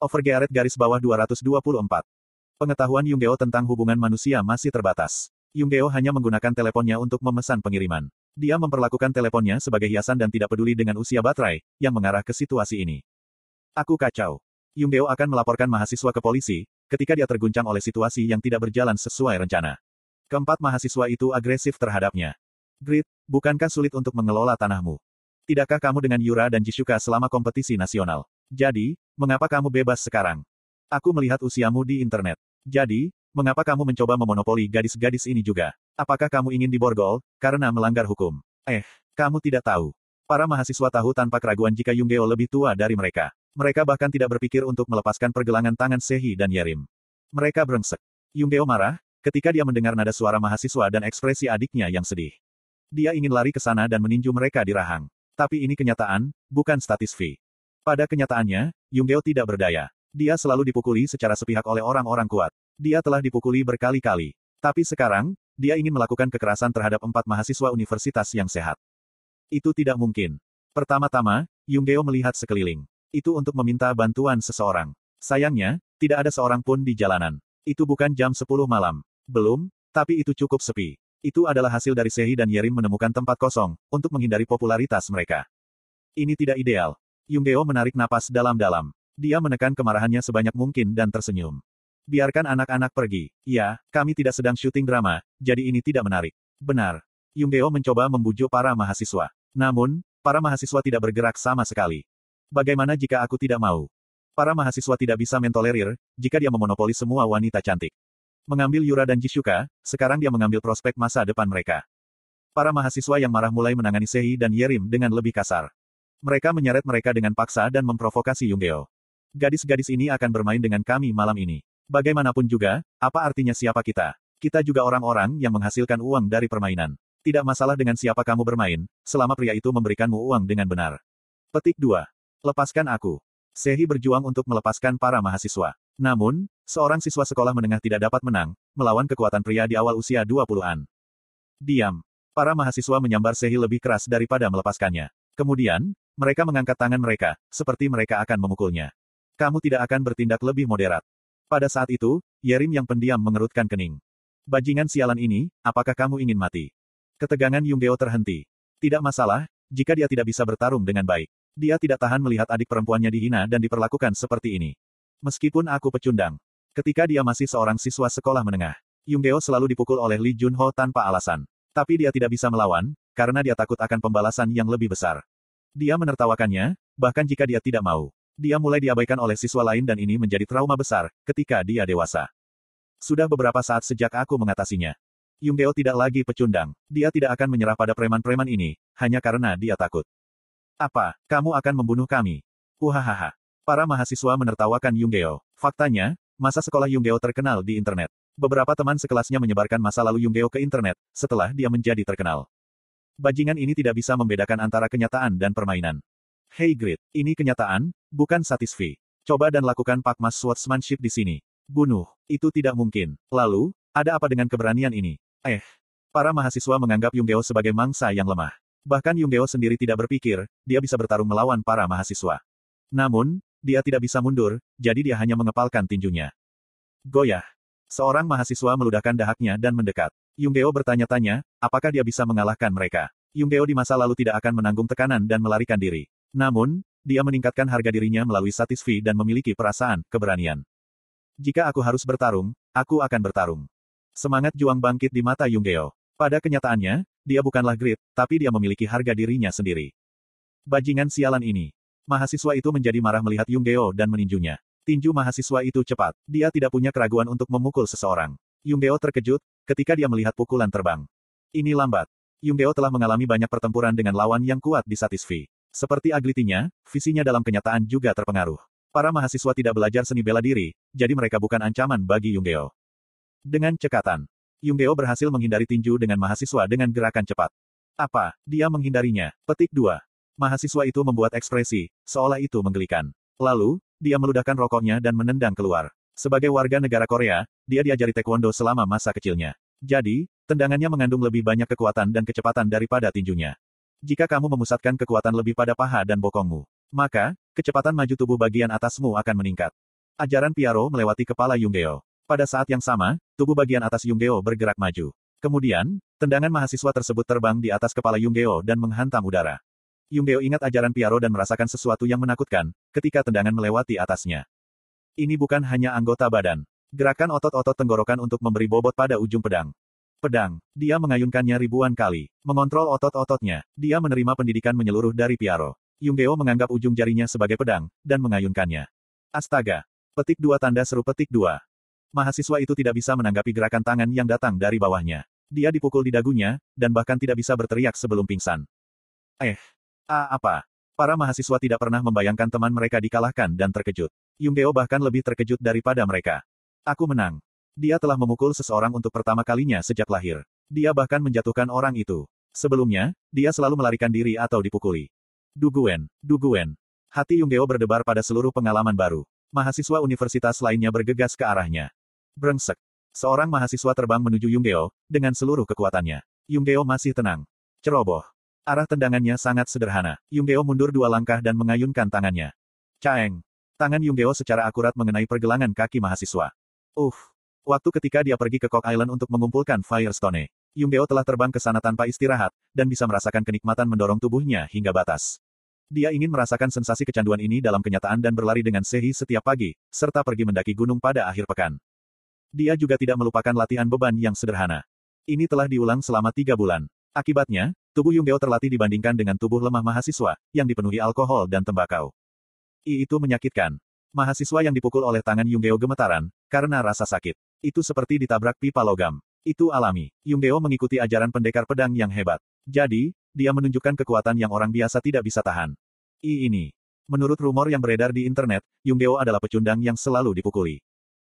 Overgearet garis bawah 224. Pengetahuan Yunggeo tentang hubungan manusia masih terbatas. Yunggeo hanya menggunakan teleponnya untuk memesan pengiriman. Dia memperlakukan teleponnya sebagai hiasan dan tidak peduli dengan usia baterai, yang mengarah ke situasi ini. Aku kacau. Yunggeo akan melaporkan mahasiswa ke polisi, ketika dia terguncang oleh situasi yang tidak berjalan sesuai rencana. Keempat mahasiswa itu agresif terhadapnya. Grit, bukankah sulit untuk mengelola tanahmu? Tidakkah kamu dengan Yura dan Jisuka selama kompetisi nasional? Jadi, mengapa kamu bebas sekarang? Aku melihat usiamu di internet. Jadi, mengapa kamu mencoba memonopoli gadis-gadis ini juga? Apakah kamu ingin diborgol, karena melanggar hukum? Eh, kamu tidak tahu. Para mahasiswa tahu tanpa keraguan jika Yunggeo lebih tua dari mereka. Mereka bahkan tidak berpikir untuk melepaskan pergelangan tangan Sehi dan Yerim. Mereka brengsek. Yunggeo marah, ketika dia mendengar nada suara mahasiswa dan ekspresi adiknya yang sedih. Dia ingin lari ke sana dan meninju mereka di rahang. Tapi ini kenyataan, bukan statis V. Pada kenyataannya, Yunggeo tidak berdaya. Dia selalu dipukuli secara sepihak oleh orang-orang kuat. Dia telah dipukuli berkali-kali. Tapi sekarang, dia ingin melakukan kekerasan terhadap empat mahasiswa universitas yang sehat. Itu tidak mungkin. Pertama-tama, Yunggeo melihat sekeliling. Itu untuk meminta bantuan seseorang. Sayangnya, tidak ada seorang pun di jalanan. Itu bukan jam 10 malam. Belum, tapi itu cukup sepi. Itu adalah hasil dari Sehi dan Yerim menemukan tempat kosong, untuk menghindari popularitas mereka. Ini tidak ideal. Yunggeo menarik napas dalam-dalam. Dia menekan kemarahannya sebanyak mungkin dan tersenyum. Biarkan anak-anak pergi. Ya, kami tidak sedang syuting drama, jadi ini tidak menarik. Benar. Yunggeo mencoba membujuk para mahasiswa. Namun, para mahasiswa tidak bergerak sama sekali. Bagaimana jika aku tidak mau? Para mahasiswa tidak bisa mentolerir, jika dia memonopoli semua wanita cantik. Mengambil Yura dan Jisuka, sekarang dia mengambil prospek masa depan mereka. Para mahasiswa yang marah mulai menangani Sehi dan Yerim dengan lebih kasar. Mereka menyeret mereka dengan paksa dan memprovokasi Yunggeo. Gadis-gadis ini akan bermain dengan kami malam ini. Bagaimanapun juga, apa artinya siapa kita? Kita juga orang-orang yang menghasilkan uang dari permainan. Tidak masalah dengan siapa kamu bermain, selama pria itu memberikanmu uang dengan benar. Petik 2. Lepaskan aku. Sehi berjuang untuk melepaskan para mahasiswa. Namun, seorang siswa sekolah menengah tidak dapat menang, melawan kekuatan pria di awal usia 20-an. Diam. Para mahasiswa menyambar Sehi lebih keras daripada melepaskannya. Kemudian, mereka mengangkat tangan mereka, seperti mereka akan memukulnya. Kamu tidak akan bertindak lebih moderat. Pada saat itu, Yerim yang pendiam mengerutkan kening. Bajingan sialan ini, apakah kamu ingin mati? Ketegangan Yunggeo terhenti. Tidak masalah, jika dia tidak bisa bertarung dengan baik. Dia tidak tahan melihat adik perempuannya dihina dan diperlakukan seperti ini. Meskipun aku pecundang. Ketika dia masih seorang siswa sekolah menengah, Yunggeo selalu dipukul oleh Lee Junho tanpa alasan. Tapi dia tidak bisa melawan, karena dia takut akan pembalasan yang lebih besar. Dia menertawakannya, bahkan jika dia tidak mau. Dia mulai diabaikan oleh siswa lain dan ini menjadi trauma besar, ketika dia dewasa. Sudah beberapa saat sejak aku mengatasinya. Yunggeo tidak lagi pecundang. Dia tidak akan menyerah pada preman-preman ini, hanya karena dia takut. Apa, kamu akan membunuh kami? Uhahaha. Para mahasiswa menertawakan Yunggeo. Faktanya, masa sekolah Yunggeo terkenal di internet. Beberapa teman sekelasnya menyebarkan masa lalu Yunggeo ke internet, setelah dia menjadi terkenal. Bajingan ini tidak bisa membedakan antara kenyataan dan permainan. Hey Grit, ini kenyataan, bukan satisfi. Coba dan lakukan pakmas swordsmanship di sini. Bunuh, itu tidak mungkin. Lalu, ada apa dengan keberanian ini? Eh, para mahasiswa menganggap Yunggeo sebagai mangsa yang lemah. Bahkan Yunggeo sendiri tidak berpikir, dia bisa bertarung melawan para mahasiswa. Namun, dia tidak bisa mundur, jadi dia hanya mengepalkan tinjunya. Goyah. Seorang mahasiswa meludahkan dahaknya dan mendekat. Yunggeo bertanya-tanya, apakah dia bisa mengalahkan mereka. Yunggeo di masa lalu tidak akan menanggung tekanan dan melarikan diri. Namun, dia meningkatkan harga dirinya melalui satisfi dan memiliki perasaan, keberanian. Jika aku harus bertarung, aku akan bertarung. Semangat juang bangkit di mata Yunggeo. Pada kenyataannya, dia bukanlah grit, tapi dia memiliki harga dirinya sendiri. Bajingan sialan ini. Mahasiswa itu menjadi marah melihat Yunggeo dan meninjunya. Tinju mahasiswa itu cepat. Dia tidak punya keraguan untuk memukul seseorang. Yunggeo terkejut, ketika dia melihat pukulan terbang. Ini lambat. Yunggeo telah mengalami banyak pertempuran dengan lawan yang kuat di Satisfi. Seperti aglitinya, visinya dalam kenyataan juga terpengaruh. Para mahasiswa tidak belajar seni bela diri, jadi mereka bukan ancaman bagi Yunggeo. Dengan cekatan, Yunggeo berhasil menghindari tinju dengan mahasiswa dengan gerakan cepat. Apa, dia menghindarinya? Petik 2. Mahasiswa itu membuat ekspresi, seolah itu menggelikan. Lalu, dia meludahkan rokoknya dan menendang keluar. Sebagai warga negara Korea, dia diajari taekwondo selama masa kecilnya. Jadi, tendangannya mengandung lebih banyak kekuatan dan kecepatan daripada tinjunya. Jika kamu memusatkan kekuatan lebih pada paha dan bokongmu, maka, kecepatan maju tubuh bagian atasmu akan meningkat. Ajaran Piaro melewati kepala Yunggeo. Pada saat yang sama, tubuh bagian atas Yunggeo bergerak maju. Kemudian, tendangan mahasiswa tersebut terbang di atas kepala Yunggeo dan menghantam udara. Yunggeo ingat ajaran Piaro dan merasakan sesuatu yang menakutkan, ketika tendangan melewati atasnya. Ini bukan hanya anggota badan. Gerakan otot-otot tenggorokan untuk memberi bobot pada ujung pedang. Pedang, dia mengayunkannya ribuan kali. Mengontrol otot-ototnya, dia menerima pendidikan menyeluruh dari Piaro. Yunggeo menganggap ujung jarinya sebagai pedang, dan mengayunkannya. Astaga! Petik dua tanda seru petik dua. Mahasiswa itu tidak bisa menanggapi gerakan tangan yang datang dari bawahnya. Dia dipukul di dagunya, dan bahkan tidak bisa berteriak sebelum pingsan. Eh, ah apa? Para mahasiswa tidak pernah membayangkan teman mereka dikalahkan dan terkejut. Yunggeo bahkan lebih terkejut daripada mereka. Aku menang. Dia telah memukul seseorang untuk pertama kalinya sejak lahir. Dia bahkan menjatuhkan orang itu. Sebelumnya, dia selalu melarikan diri atau dipukuli. Duguen, Duguen. Hati Yunggeo berdebar pada seluruh pengalaman baru. Mahasiswa universitas lainnya bergegas ke arahnya. Brengsek. Seorang mahasiswa terbang menuju Yunggeo, dengan seluruh kekuatannya. Yunggeo masih tenang. Ceroboh. Arah tendangannya sangat sederhana. Yunggeo mundur dua langkah dan mengayunkan tangannya. Caeng. Tangan Yunggeo secara akurat mengenai pergelangan kaki mahasiswa. Uff. Waktu ketika dia pergi ke Cock Island untuk mengumpulkan Firestone, Yunggeo telah terbang ke sana tanpa istirahat, dan bisa merasakan kenikmatan mendorong tubuhnya hingga batas. Dia ingin merasakan sensasi kecanduan ini dalam kenyataan dan berlari dengan Sehi setiap pagi, serta pergi mendaki gunung pada akhir pekan. Dia juga tidak melupakan latihan beban yang sederhana. Ini telah diulang selama tiga bulan. Akibatnya, tubuh Yunggeo terlatih dibandingkan dengan tubuh lemah mahasiswa, yang dipenuhi alkohol dan tembakau. I itu menyakitkan. Mahasiswa yang dipukul oleh tangan Yunggeo gemetaran, karena rasa sakit. Itu seperti ditabrak pipa logam. Itu alami. Yunggeo mengikuti ajaran pendekar pedang yang hebat. Jadi, dia menunjukkan kekuatan yang orang biasa tidak bisa tahan. I ini. Menurut rumor yang beredar di internet, Yunggeo adalah pecundang yang selalu dipukuli.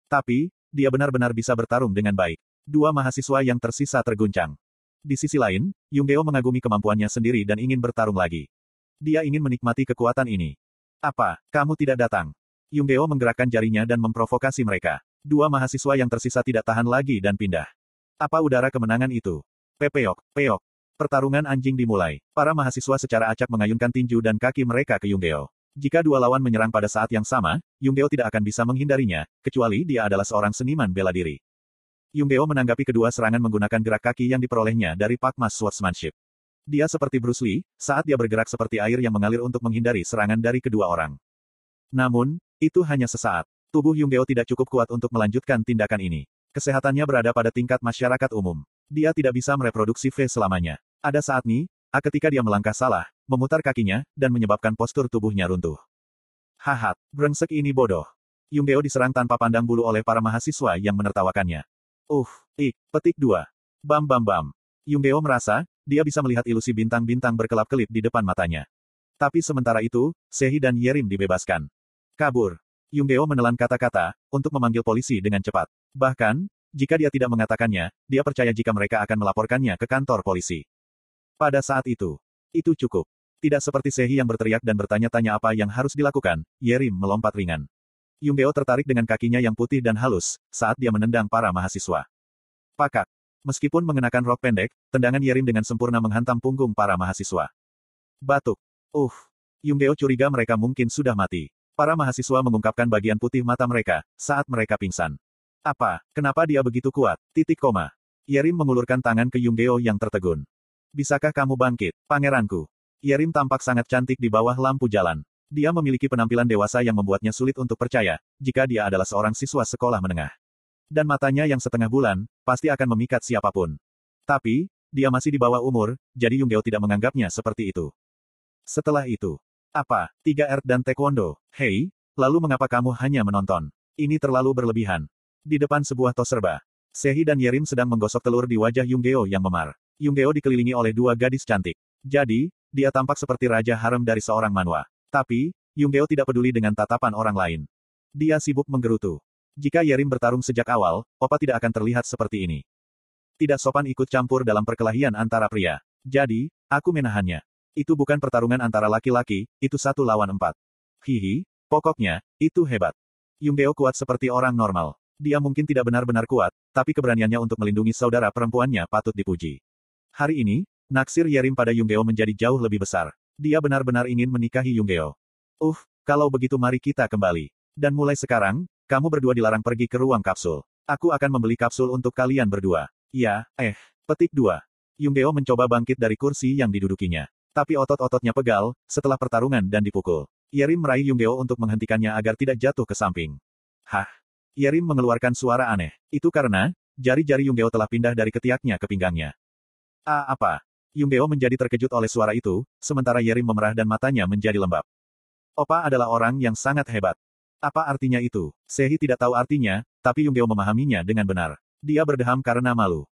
Tapi, dia benar-benar bisa bertarung dengan baik. Dua mahasiswa yang tersisa terguncang. Di sisi lain, Yunggeo mengagumi kemampuannya sendiri dan ingin bertarung lagi. Dia ingin menikmati kekuatan ini. Apa, kamu tidak datang? Yunggeo menggerakkan jarinya dan memprovokasi mereka. Dua mahasiswa yang tersisa tidak tahan lagi dan pindah. Apa udara kemenangan itu? Pepeok, peok. Pertarungan anjing dimulai. Para mahasiswa secara acak mengayunkan tinju dan kaki mereka ke Yunggeo. Jika dua lawan menyerang pada saat yang sama, Yunggeo tidak akan bisa menghindarinya, kecuali dia adalah seorang seniman bela diri. Yunggeo menanggapi kedua serangan menggunakan gerak kaki yang diperolehnya dari Pakmas Swordsmanship. Dia seperti Bruce Lee, saat dia bergerak seperti air yang mengalir untuk menghindari serangan dari kedua orang. Namun, itu hanya sesaat. Tubuh Yunggeo tidak cukup kuat untuk melanjutkan tindakan ini. Kesehatannya berada pada tingkat masyarakat umum. Dia tidak bisa mereproduksi V selamanya. Ada saat ini, A ketika dia melangkah salah, memutar kakinya, dan menyebabkan postur tubuhnya runtuh. Hahat, brengsek ini bodoh. Yunggeo diserang tanpa pandang bulu oleh para mahasiswa yang menertawakannya. Uff, ik, petik dua. Bam bam bam. Yunggeo merasa, dia bisa melihat ilusi bintang-bintang berkelap-kelip di depan matanya. Tapi sementara itu, Sehi dan Yerim dibebaskan. Kabur. Yunggeo menelan kata-kata, untuk memanggil polisi dengan cepat. Bahkan, jika dia tidak mengatakannya, dia percaya jika mereka akan melaporkannya ke kantor polisi. Pada saat itu, itu cukup. Tidak seperti Sehi yang berteriak dan bertanya-tanya apa yang harus dilakukan, Yerim melompat ringan. Yunggeo tertarik dengan kakinya yang putih dan halus, saat dia menendang para mahasiswa. Pakak. Meskipun mengenakan rok pendek, tendangan Yerim dengan sempurna menghantam punggung para mahasiswa. Batuk. Uh. Yunggeo curiga mereka mungkin sudah mati. Para mahasiswa mengungkapkan bagian putih mata mereka, saat mereka pingsan. Apa, kenapa dia begitu kuat? Titik koma. Yerim mengulurkan tangan ke Yunggeo yang tertegun. Bisakah kamu bangkit, pangeranku? Yerim tampak sangat cantik di bawah lampu jalan. Dia memiliki penampilan dewasa yang membuatnya sulit untuk percaya, jika dia adalah seorang siswa sekolah menengah. Dan matanya yang setengah bulan, pasti akan memikat siapa pun. Tapi, dia masih di bawah umur, jadi Yunggeo tidak menganggapnya seperti itu. Setelah itu, apa, tiga ert dan taekwondo, hei, lalu mengapa kamu hanya menonton? Ini terlalu berlebihan. Di depan sebuah tos serba, Sehi dan Yerim sedang menggosok telur di wajah Yunggeo yang memar. Yunggeo dikelilingi oleh dua gadis cantik. Jadi, dia tampak seperti raja harem dari seorang manwa. Tapi, Yunggeo tidak peduli dengan tatapan orang lain. Dia sibuk menggerutu. Jika Yerim bertarung sejak awal, Opa tidak akan terlihat seperti ini. Tidak sopan ikut campur dalam perkelahian antara pria. Jadi, aku menahannya. Itu bukan pertarungan antara laki-laki, itu satu lawan empat. Hihi, pokoknya, itu hebat. Yunggeo kuat seperti orang normal. Dia mungkin tidak benar-benar kuat, tapi keberaniannya untuk melindungi saudara perempuannya patut dipuji. Hari ini, naksir Yerim pada Yunggeo menjadi jauh lebih besar. Dia benar-benar ingin menikahi Yunggeo. Uh, kalau begitu mari kita kembali. Dan mulai sekarang, Kamu berdua dilarang pergi ke ruang kapsul. Aku akan membeli kapsul untuk kalian berdua. Ya, eh. Petik 2. Yunggeo mencoba bangkit dari kursi yang didudukinya. Tapi otot-ototnya pegal, setelah pertarungan dan dipukul. Yerim meraih Yunggeo untuk menghentikannya agar tidak jatuh ke samping. Hah? Yerim mengeluarkan suara aneh. Itu karena, jari-jari Yunggeo telah pindah dari ketiaknya ke pinggangnya. Ah apa? Yunggeo menjadi terkejut oleh suara itu, sementara Yerim memerah dan matanya menjadi lembab. Opa adalah orang yang sangat hebat. Apa artinya itu? Sehi tidak tahu artinya, tapi Yunggeo memahaminya dengan benar. Dia berdeham karena malu.